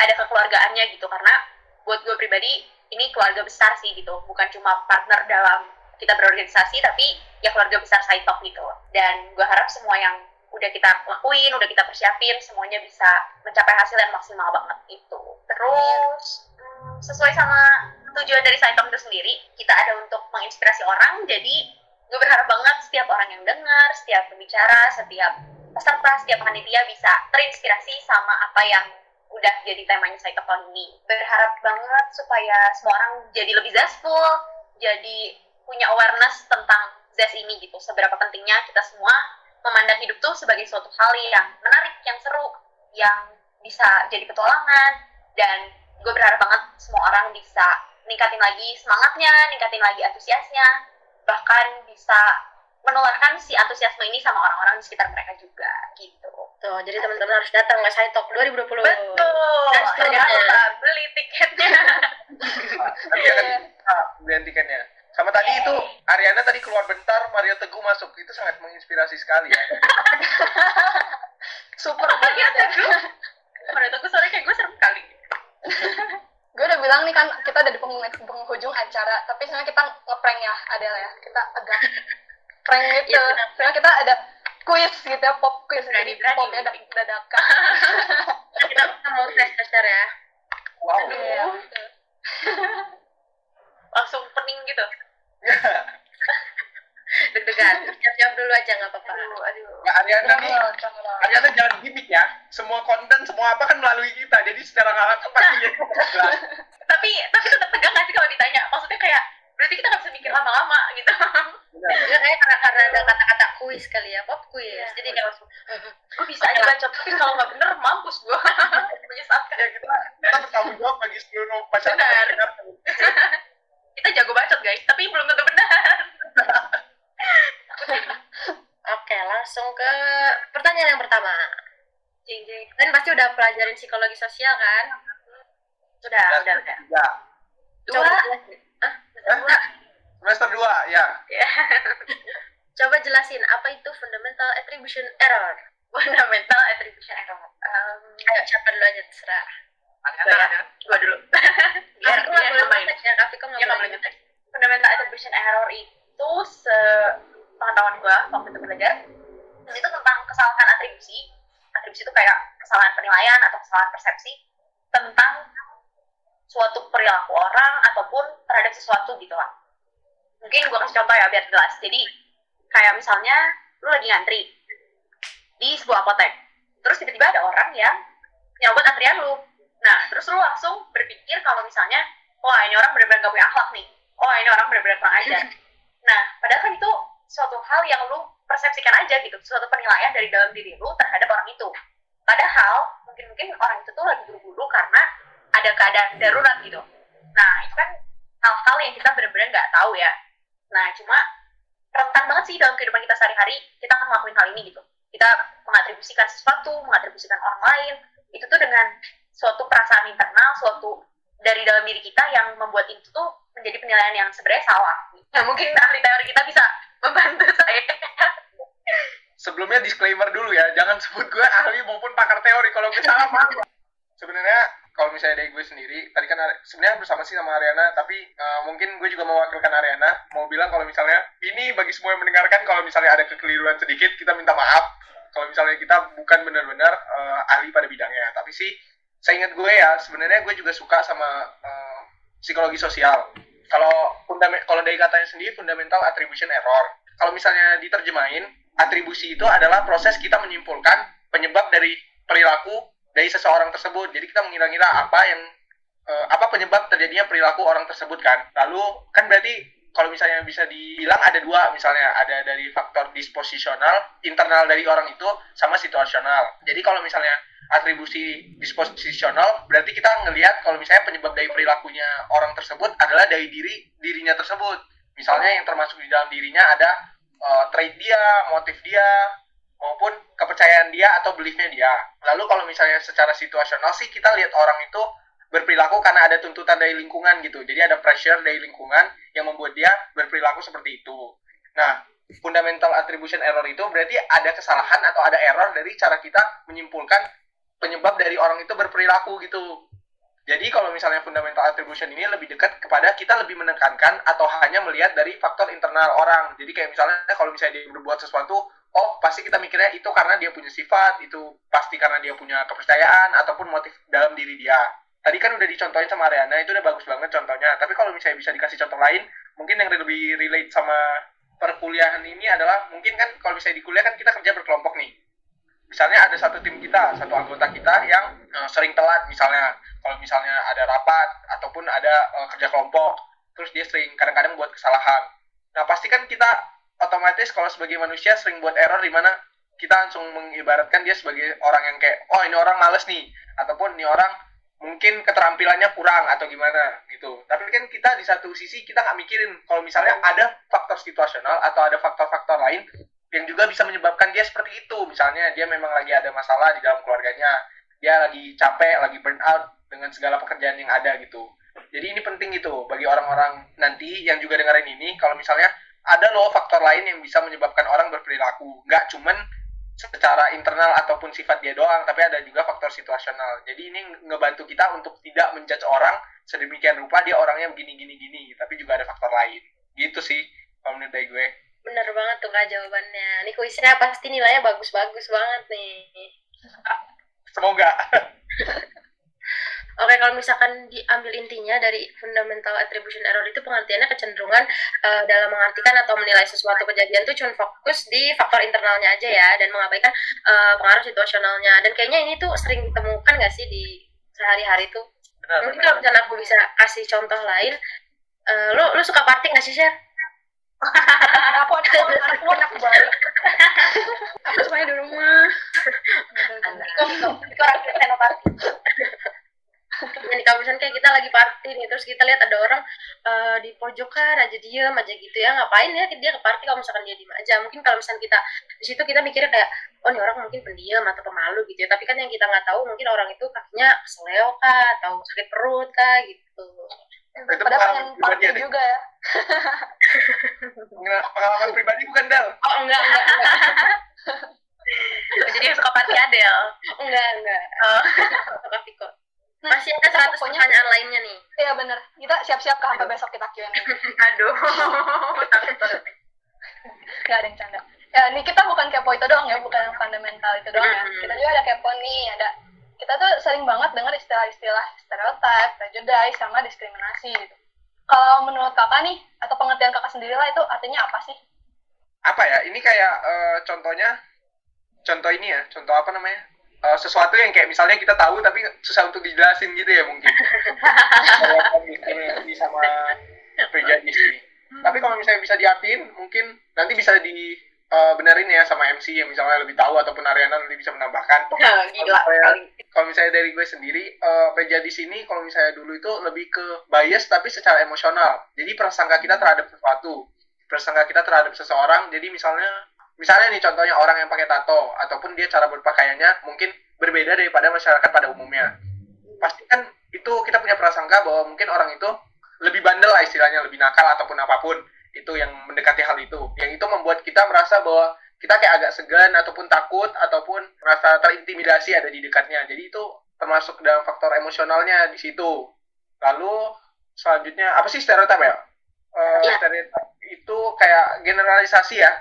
ada kekeluargaannya gitu. Karena buat gue pribadi ini keluarga besar sih gitu bukan cuma partner dalam kita berorganisasi tapi ya keluarga besar Saitok gitu. Dan gue harap semua yang udah kita lakuin udah kita persiapin semuanya bisa mencapai hasil yang maksimal banget itu terus hmm, sesuai sama tujuan dari Saitok itu sendiri kita ada untuk menginspirasi orang jadi gue berharap banget setiap orang yang dengar setiap pembicara setiap peserta setiap panitia bisa terinspirasi sama apa yang udah jadi temanya Saitok tahun ini. Berharap banget supaya semua orang jadi lebih zestful jadi punya awareness tentang ZES ini gitu. Seberapa pentingnya kita semua memandang hidup tuh sebagai suatu hal yang menarik, yang seru, yang bisa jadi petualangan dan gue berharap banget semua orang bisa ningkatin lagi semangatnya, ningkatin lagi antusiasnya, bahkan bisa menularkan si antusiasme ini sama orang-orang di sekitar mereka juga gitu. Tuh, jadi teman-teman harus datang ke Saitok 2020. Betul. Dan Jangan lupa beli tiketnya. Tapi akan ah, belian tiketnya. Sama tadi itu Ariana tadi keluar bentar, Mario Teguh masuk. Itu sangat menginspirasi sekali ya. Super banget ya gue. Menurut aku sore kayak gue serem kali. gue udah bilang nih kan kita ada di penghujung, penghujung acara tapi sebenarnya kita ngeprank ya Adel ya kita agak prank gitu Iya, benar. sebenarnya kita ada quiz gitu ya pop quiz jadi Berani-berani. popnya dak- dadakan kita, mau tes tes ya. Wow. Langsung pening gitu. Deg-degan. Siap-siap dulu aja nggak apa-apa. Aduh, aduh. Ya Ariana nih. Ariana jangan gimmick ya. Semua konten, semua apa kan melalui kita. Jadi secara nggak langsung pasti jadi jelas. Tapi tapi tetap tegang nggak sih kalau ditanya? Maksudnya kayak berarti kita nggak bisa mikir lama-lama gitu. Ya, kayak karena, karena ada kata-kata kuis kali ya, pop kuis. Iya. Jadi kayak langsung gue bisa aja baca tapi kalau nggak bener mampus gue. Menyesatkan. Ya kita, kita bertanggung jawab bagi seluruh masyarakat. Benar. Kita jago bacot guys, tapi belum tentu benar. Oke, langsung ke pertanyaan yang pertama. Jeng jeng. Dan pasti pelajarin psikologi sosial kan? Sudah, udah, udah. Ya. Dua. Coba. Ah, Hah? dua. Semester 2, ya. Ya. Coba jelasin apa itu fundamental attribution error. Fundamental attribution error. Um, Ayo, siapa dulu aja terserah. gue ya, gue dulu. Biar Aku nggak biar boleh main. nyontek ya, Kak Viko nggak Iya, nggak boleh boleh nyontek. fundamental attribution error itu se pengetahuan gue waktu itu belajar itu tentang kesalahan atribusi atribusi itu kayak kesalahan penilaian atau kesalahan persepsi tentang suatu perilaku orang ataupun terhadap sesuatu gitu lah. Mungkin gue kasih contoh ya biar jelas. Jadi kayak misalnya lu lagi ngantri di sebuah apotek. Terus tiba-tiba ada orang yang nyerobot antrian lu. Nah terus lu langsung berpikir kalau misalnya wah ini orang benar-benar gak punya akhlak nih. Oh ini orang benar-benar kurang ajar. Nah padahal kan itu suatu hal yang lu persepsikan aja gitu. Suatu penilaian dari dalam diri lu terhadap orang itu padahal mungkin-mungkin orang itu tuh lagi buru-buru karena ada keadaan darurat gitu nah itu kan hal-hal yang kita benar-benar nggak tahu ya nah cuma rentan banget sih dalam kehidupan kita sehari-hari kita ngelakuin hal ini gitu kita mengatribusikan sesuatu mengatribusikan orang lain itu tuh dengan suatu perasaan internal suatu dari dalam diri kita yang membuat itu tuh menjadi penilaian yang sebenarnya salah. Nah, mungkin ahli teori kita bisa membantu saya. Sebelumnya disclaimer dulu ya, jangan sebut gue ahli maupun pakar teori. Kalau gue salah. Sebenarnya kalau misalnya dari gue sendiri, tadi kan sebenarnya bersama sih sama Ariana, tapi eh, mungkin gue juga mewakilkan Ariana, mau bilang kalau misalnya ini bagi semua yang mendengarkan, kalau misalnya ada kekeliruan sedikit, kita minta maaf. Kalau misalnya kita bukan benar-benar eh, ahli pada bidangnya, tapi sih saya ingat gue ya, sebenarnya gue juga suka sama eh, psikologi sosial. Kalau kalau dari katanya sendiri fundamental attribution error. Kalau misalnya diterjemahin, atribusi itu adalah proses kita menyimpulkan penyebab dari perilaku dari seseorang tersebut. Jadi kita mengira-ngira apa yang eh, apa penyebab terjadinya perilaku orang tersebut kan. Lalu kan berarti kalau misalnya bisa dibilang ada dua misalnya ada dari faktor disposisional internal dari orang itu sama situasional. Jadi kalau misalnya atribusi disposisional berarti kita ngelihat kalau misalnya penyebab dari perilakunya orang tersebut adalah dari diri dirinya tersebut. Misalnya yang termasuk di dalam dirinya ada eh, trait dia, motif dia, maupun kepercayaan dia atau beliefnya dia. Lalu kalau misalnya secara situasional sih kita lihat orang itu berperilaku karena ada tuntutan dari lingkungan gitu. Jadi ada pressure dari lingkungan yang membuat dia berperilaku seperti itu. Nah, fundamental attribution error itu berarti ada kesalahan atau ada error dari cara kita menyimpulkan penyebab dari orang itu berperilaku gitu. Jadi kalau misalnya fundamental attribution ini lebih dekat kepada kita lebih menekankan atau hanya melihat dari faktor internal orang. Jadi kayak misalnya kalau misalnya dia berbuat sesuatu, oh pasti kita mikirnya itu karena dia punya sifat, itu pasti karena dia punya kepercayaan ataupun motif dalam diri dia. Tadi kan udah dicontohin sama Ariana, itu udah bagus banget contohnya. Tapi kalau misalnya bisa dikasih contoh lain, mungkin yang lebih relate sama perkuliahan ini adalah mungkin kan kalau misalnya di kuliah kan kita kerja berkelompok nih. Misalnya ada satu tim kita, satu anggota kita yang eh, sering telat misalnya. Kalau misalnya ada rapat ataupun ada eh, kerja kelompok, terus dia sering kadang-kadang buat kesalahan. Nah, pasti kan kita otomatis kalau sebagai manusia sering buat error di mana kita langsung mengibaratkan dia sebagai orang yang kayak oh ini orang males nih ataupun ini orang mungkin keterampilannya kurang atau gimana gitu. Tapi kan kita di satu sisi kita nggak mikirin kalau misalnya ada faktor situasional atau ada faktor-faktor lain yang juga bisa menyebabkan dia seperti itu. Misalnya dia memang lagi ada masalah di dalam keluarganya, dia lagi capek, lagi burn out dengan segala pekerjaan yang ada gitu. Jadi ini penting gitu bagi orang-orang nanti yang juga dengerin ini kalau misalnya ada loh faktor lain yang bisa menyebabkan orang berperilaku. Nggak cuman secara internal ataupun sifat dia doang, tapi ada juga faktor situasional. Jadi ini ngebantu kita untuk tidak menjudge orang sedemikian rupa dia orangnya begini gini gini, tapi juga ada faktor lain. Gitu sih kalau menurut dari gue. Bener banget tuh kak jawabannya. Ini kuisnya pasti nilainya bagus-bagus banget nih. Semoga. Oke, kalau misalkan diambil intinya dari fundamental attribution error itu pengertiannya kecenderungan uh, dalam mengartikan atau menilai sesuatu kejadian itu cuma fokus di faktor internalnya aja ya dan mengabaikan uh, pengaruh situasionalnya. Dan kayaknya ini tuh sering ditemukan nggak sih di sehari-hari tuh? Benar, Mungkin kalau misalnya aku bisa kasih contoh lain, uh, lo lo suka party nggak sih, Sher? Aku aku aku aku balik aku semuanya di rumah. Kok orang kita party jadi kalau misalnya kayak kita lagi party nih terus kita lihat ada orang uh, di pojokan aja diem aja gitu ya. Ngapain ya dia ke party kalau misalkan dia diem aja? Mungkin kalau misalnya kita di situ kita mikirnya kayak oh ini orang mungkin pendiam atau pemalu gitu ya. Tapi kan yang kita nggak tahu mungkin orang itu kakinya keseleo kah atau sakit perut kah gitu itu Padahal pengen party ya, juga ya. pengalaman pribadi bukan Dal? Oh enggak, enggak, enggak. Jadi suka party Adel? Enggak, enggak. Oh. suka Viko. Nah, Masih ada seratus pertanyaan lainnya nih. Iya bener. Kita siap-siap ke sampai besok kita Q&A. Aduh, takut Gak ada yang canda. Ya, ini kita bukan kepo itu doang ya, bukan yang fundamental itu doang ya. Kita juga ada kepo nih, ada kita tuh sering banget dengar istilah-istilah stereotip, prejudice, sama diskriminasi gitu. Kalau menurut kakak nih, atau pengertian kakak sendiri lah itu artinya apa sih? Apa ya? Ini kayak uh, contohnya, contoh ini ya, contoh apa namanya? uh, sesuatu yang kayak misalnya kita tahu tapi susah untuk dijelasin gitu ya mungkin diskriminasi sama prejudis ini tapi kalau misalnya bisa diartiin mungkin nanti bisa di uh, benerin ya sama MC yang misalnya lebih tahu ataupun Ariana nanti bisa menambahkan. Gila kalau misalnya dari gue sendiri uh, prejudis ini kalau misalnya dulu itu lebih ke bias tapi secara emosional. Jadi prasangka kita terhadap sesuatu prasangka kita terhadap seseorang jadi misalnya misalnya nih contohnya orang yang pakai tato ataupun dia cara berpakaiannya mungkin berbeda daripada masyarakat pada umumnya. Pasti kan itu kita punya prasangka bahwa mungkin orang itu lebih bandel lah istilahnya lebih nakal ataupun apa pun itu yang mendekati hal itu yang itu membuat kita merasa bahwa kita kayak agak segan ataupun takut ataupun merasa terintimidasi ada di dekatnya jadi itu termasuk dalam faktor emosionalnya di situ lalu selanjutnya apa sih stereotip ya? Uh, ya. stereotip itu kayak generalisasi ya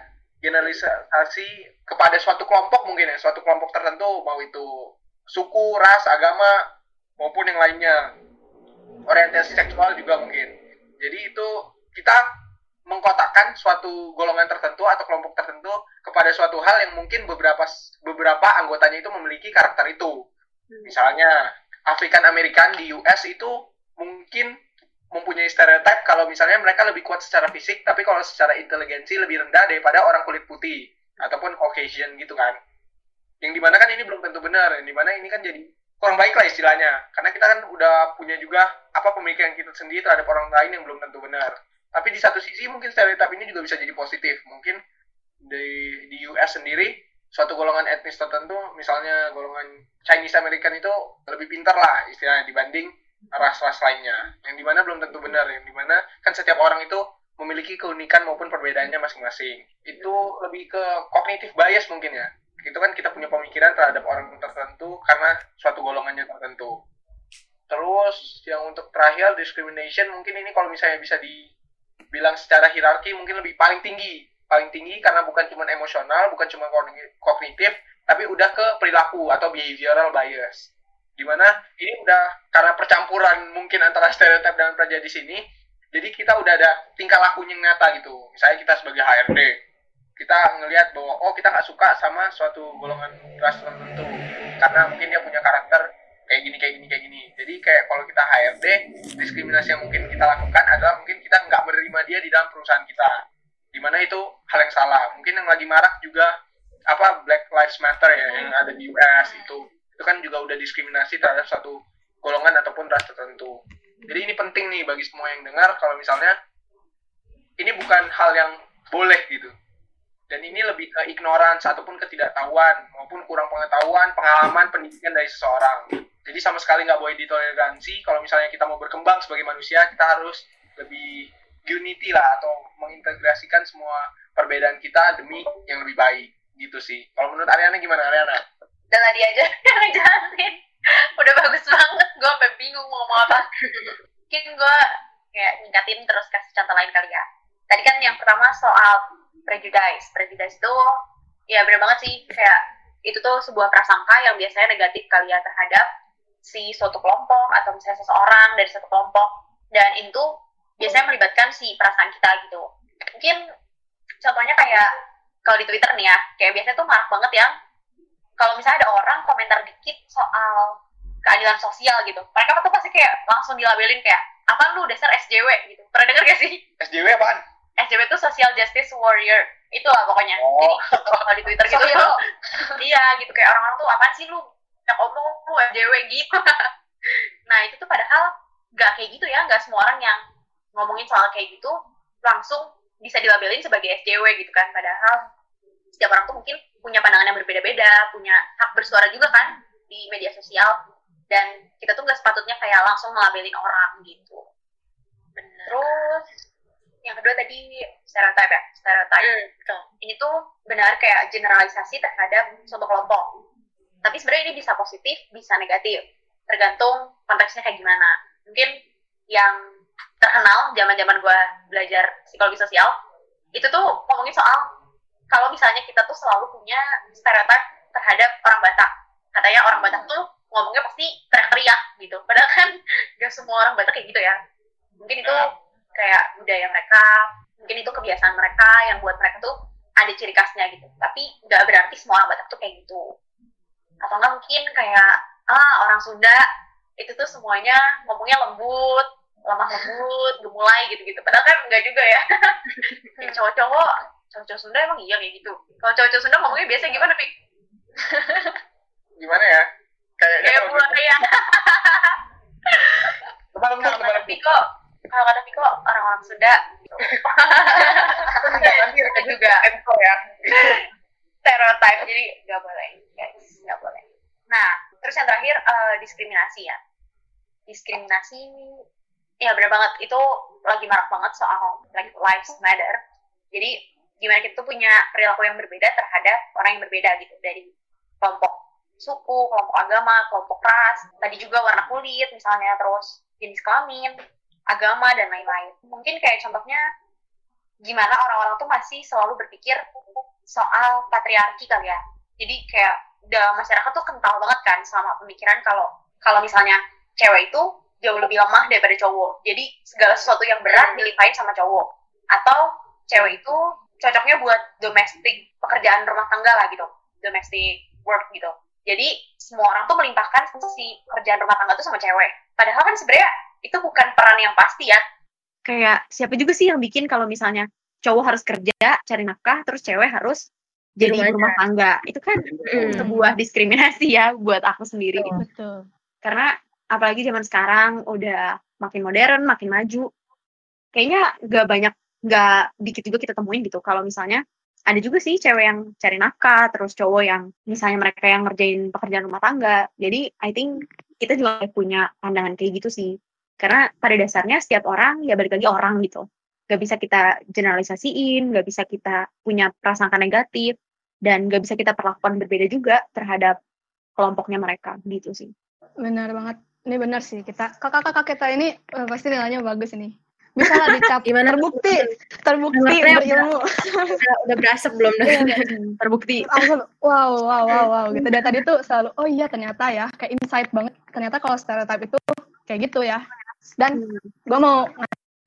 generalisasi kepada suatu kelompok mungkin ya, suatu kelompok tertentu, mau itu suku, ras, agama, maupun yang lainnya. Orientasi seksual juga mungkin. Jadi itu kita mengkotakkan suatu golongan tertentu atau kelompok tertentu kepada suatu hal yang mungkin beberapa beberapa anggotanya itu memiliki karakter itu. Hmm. Misalnya African American di US itu mungkin mempunyai stereotip kalau misalnya mereka lebih kuat secara fisik, tapi kalau secara inteligensi lebih rendah daripada orang kulit putih ataupun Caucasian gitu kan. Yang di mana kan ini belum tentu benar, yang di mana ini kan jadi kurang baik lah istilahnya. Karena kita kan udah punya juga apa pemikiran kita sendiri terhadap orang lain yang belum tentu benar. Tapi di satu sisi mungkin stereotip ini juga bisa jadi positif. Mungkin di, di US sendiri suatu golongan etnis tertentu, misalnya golongan Chinese American itu lebih pintar lah istilahnya dibanding ras-ras lainnya. Yang di mana belum tentu benar. Yang di mana kan setiap orang itu memiliki keunikan maupun perbedaannya masing-masing. Itu lebih ke kognitif bias mungkin ya. Itu kan kita punya pemikiran terhadap orang tertentu karena suatu golongannya tertentu. Terus yang untuk terakhir discrimination mungkin ini kalau misalnya bisa dibilang secara hierarki mungkin lebih paling tinggi. Paling tinggi karena bukan cuma emosional bukan cuma kognitif tapi udah ke perilaku atau behavioral bias. Di mana ini udah karena percampuran mungkin antara stereotip dan di sini jadi kita udah ada tingkah lakunya yang nyata gitu. Misalnya kita sebagai HRD kita ngelihat bahwa oh kita nggak suka sama suatu golongan ras tertentu. Karena mungkin dia punya karakter kayak gini kayak gini kayak gini. Jadi kayak kalau kita HRD diskriminasi yang mungkin kita lakukan adalah mungkin kita nggak menerima dia di dalam perusahaan kita. Di di mana itu hal yang salah. Mungkin yang lagi marak juga apa Black Lives Matter ya yang ada di US itu. Itu kan juga udah diskriminasi terhadap satu golongan ataupun ras tertentu. Jadi ini penting nih bagi semua yang dengar kalau misalnya ini bukan hal yang boleh gitu. Dan ini lebih ke ignorance ataupun ketidaktahuan maupun kurang pengetahuan pengalaman pendidikan dari seseorang jadi sama sekali nggak boleh ditoleransi. Kalau misalnya kita mau berkembang sebagai manusia kita harus lebih unity lah atau mengintegrasikan semua perbedaan kita demi yang lebih baik. Gitu sih. Kalau menurut Ariana gimana Ariana? Udah dia aja ngejelasin. Udah bagus banget. Gue sampai bingung mau ngomong apa. Mungkin gue kayak ningkatin terus kasih contoh lain kali ya. Tadi kan yang pertama soal prejudice. Prejudice itu ya bener banget sih. Kayak itu tuh sebuah prasangka yang biasanya negatif kali ya terhadap si suatu kelompok atau misalnya seseorang dari satu kelompok. Dan itu biasanya melibatkan si perasaan kita gitu. Mungkin contohnya kayak kalau di Twitter nih ya kayak biasanya tuh marah banget ya kalau misalnya ada orang komentar dikit soal keadilan sosial gitu mereka tuh pasti kayak langsung dilabelin kayak apa lu dasar SJW gitu. Pernah denger gak sih? SJW apaan? SJW itu Social Justice Warrior. Itu lah pokoknya. Oh. jadi kalau di Twitter gitu. Iya gitu. Kayak orang-orang tuh apa sih lu yang omong lu gitu. Nah itu tuh padahal nggak kayak gitu ya. Nggak semua orang yang ngomongin soal kayak gitu langsung bisa dilabelin sebagai SJW gitu kan. Padahal setiap orang tuh mungkin punya pandangan yang berbeda-beda punya hak bersuara juga kan di media sosial. Dan kita tuh nggak sepatutnya kayak langsung ngelabelin orang gitu. Terus yang kedua tadi stereotype ya? Stereotype. Ini tuh benar kayak generalisasi terhadap suatu kelompok tapi sebenarnya ini bisa positif bisa negatif. Tergantung konteksnya kayak gimana. Mungkin yang terkenal zaman zaman gue belajar psikologi sosial itu tuh ngomongin soal kalau misalnya kita tuh selalu punya stereotip terhadap orang Batak. Katanya orang Batak tuh ngomongnya pasti teriak-teriak gitu. Padahal kan gak semua orang Batak kayak gitu ya. Mungkin itu kayak budaya mereka mungkin itu kebiasaan mereka yang buat mereka tuh ada ciri khasnya gitu. Tapi nggak berarti semua orang Batak tuh kayak gitu atau enggak mungkin kayak ah orang Sunda itu tuh semuanya ngomongnya lembut lemah lembut gemulai gitu gitu padahal kan enggak juga ya cowok-cowok cowok-cowok Sunda emang iya kayak gitu kalau cowok-cowok Sunda ngomongnya biasa gimana Pik? Gimana ya? Kayaknya kayak kalau buaya Lemah lembut, kalau kata. Piko kalau kata Piko orang-orang Sunda Nanti ada juga info ya. stereotype jadi nggak boleh guys nggak boleh. Nah terus yang terakhir eh, diskriminasi ya. Diskriminasi ya benar banget. Itu lagi marak banget soal like lives matter. Jadi gimana kita tuh punya perilaku yang berbeda terhadap orang yang berbeda gitu. Dari kelompok suku kelompok agama kelompok ras. Tadi juga warna kulit misalnya. Terus jenis kelamin agama dan lain-lain. Mungkin kayak contohnya gimana orang-orang tuh masih selalu berpikir soal patriarki kali ya. Jadi kayak dalam masyarakat tuh kental banget kan sama pemikiran kalau kalau misalnya cewek itu jauh lebih lemah daripada cowok. Jadi segala sesuatu yang berat dilimpahin sama cowok. Atau cewek itu cocoknya buat domestik pekerjaan rumah tangga lah gitu. Domestic work gitu. Jadi semua orang tuh melimpahkan si pekerjaan rumah tangga tuh sama cewek. Padahal kan sebenarnya itu bukan peran yang pasti ya. Kayak siapa juga sih yang bikin kalau misalnya cowok harus kerja, cari nafkah, terus cewek harus jadi Rumah ibu rumah tangga. Itu kan Mm. sebuah diskriminasi ya buat aku sendiri. Betul. Betul. Karena apalagi zaman sekarang udah makin modern, makin maju. Kayaknya gak banyak, gak dikit juga kita temuin gitu. Kalau misalnya ada juga sih cewek yang cari nafkah, terus cowok yang misalnya mereka yang ngerjain pekerjaan rumah tangga. Jadi I think kita juga punya pandangan kayak gitu sih. Karena pada dasarnya setiap orang ya balik lagi orang gitu. Gak bisa kita generalisasiin, gak bisa kita punya prasangka negatif, dan gak bisa kita perlakukan berbeda juga terhadap kelompoknya mereka gitu sih. Benar banget. Ini benar sih kita kakak-kakak kita ini eh, pasti nilainya bagus ini. Bisa lah dicap. Gimana? Terbukti, terbukti berilmu. udah, udah berasap belum Iya, Terbukti. langsung wow wow wow wow gitu dan tadi tuh selalu oh iya ternyata ya kayak insight banget ternyata kalau stereotype itu kayak gitu ya dan gue mau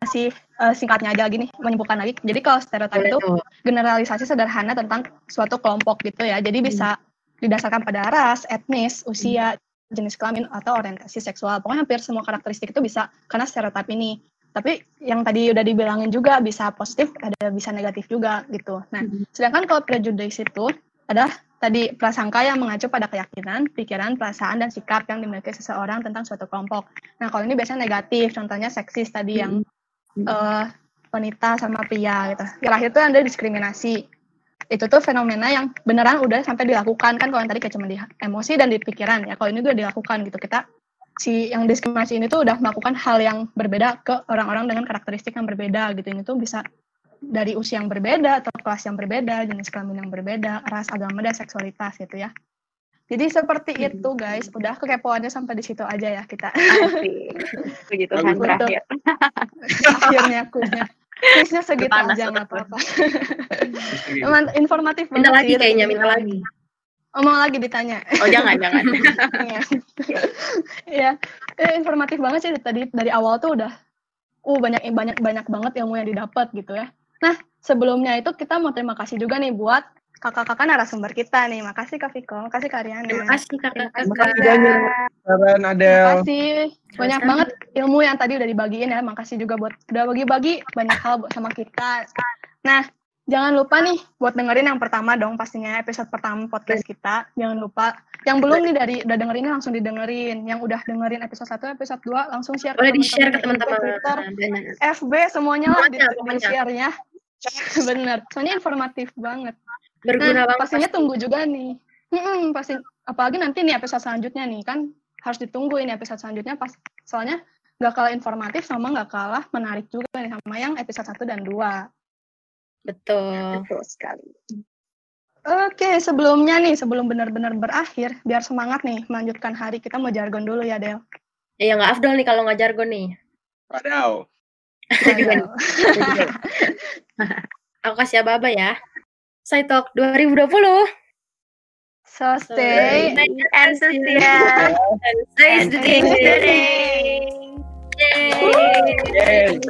ngasih eh, singkatnya aja gini menyimpulkan lagi. Jadi kalau stereotype Boleh itu generalisasi sederhana tentang suatu kelompok gitu ya. Jadi bisa didasarkan pada ras etnis usia jenis kelamin atau orientasi seksual. Pokoknya hampir semua karakteristik itu bisa karena stereotype ini. Tapi yang tadi udah dibilangin juga bisa positif, ada bisa negatif juga gitu. Nah, hmm. sedangkan kalau prejudice itu adalah tadi prasangka yang mengacu pada keyakinan, pikiran, perasaan, dan sikap yang dimiliki seseorang tentang suatu kelompok. Nah, kalau ini biasanya negatif, contohnya seksis tadi yang uh, wanita sama pria gitu. Terakhir itu ada diskriminasi. Itu tuh fenomena yang beneran udah sampai dilakukan kan kalau yang tadi kayak cuma di emosi dan di pikiran ya. Kalau ini tuh dilakukan gitu. Kita si yang diskriminasi ini tuh udah melakukan hal yang berbeda ke orang-orang dengan karakteristik yang berbeda gitu. Ini tuh bisa dari usia yang berbeda atau kelas yang berbeda, jenis kelamin yang berbeda, ras, agama, dan seksualitas gitu ya. Jadi seperti hmm. itu guys, udah kekepoannya sampai di situ aja ya kita. Begitu kan terakhir. Akhirnya kuisnya. Kuisnya segitu Panas aja nggak apa-apa. informatif banget. Minta lagi kayaknya, minta lagi. Oh, mau lagi ditanya. Oh jangan jangan. ya, eh, informatif banget sih tadi dari awal tuh udah, uh banyak banyak banyak banget ilmu yang didapat gitu ya. Nah sebelumnya itu kita mau terima kasih juga nih buat kakak-kakak narasumber kita nih. Makasih Kak Viko, makasih Kak Riana. Terima kasih kakak-kakak. Terima kasih banyak. Terima kasih banyak banget ilmu yang tadi udah dibagiin ya. Makasih juga buat udah bagi-bagi banyak hal sama kita. Nah, Jangan lupa nih buat dengerin yang pertama dong pastinya episode pertama podcast kita. Jangan lupa. Yang belum nih dari udah dengerin langsung didengerin. Yang udah dengerin episode 1, episode 2 langsung share Boleh di-share ke teman-teman. Twitter, FB semuanya lah di share-nya. Bener. Soalnya informatif banget. Berguna nah, banget. Pastinya tunggu juga nih. Hmm, pasti apalagi nanti nih episode selanjutnya nih kan harus ditunggu ini episode selanjutnya pas soalnya nggak kalah informatif sama nggak kalah menarik juga nih sama yang episode 1 dan 2. Betul. Betul sekali. Oke, sebelumnya nih, sebelum benar-benar berakhir, biar semangat nih melanjutkan hari, kita mau jargon dulu ya, Del. Ya, nggak afdol nih kalau nggak jargon nih. Wadaw. Aku kasih aba-aba ya. Saya Talk 2020. So stay enthusiastic and stay studying. Yay! Yay!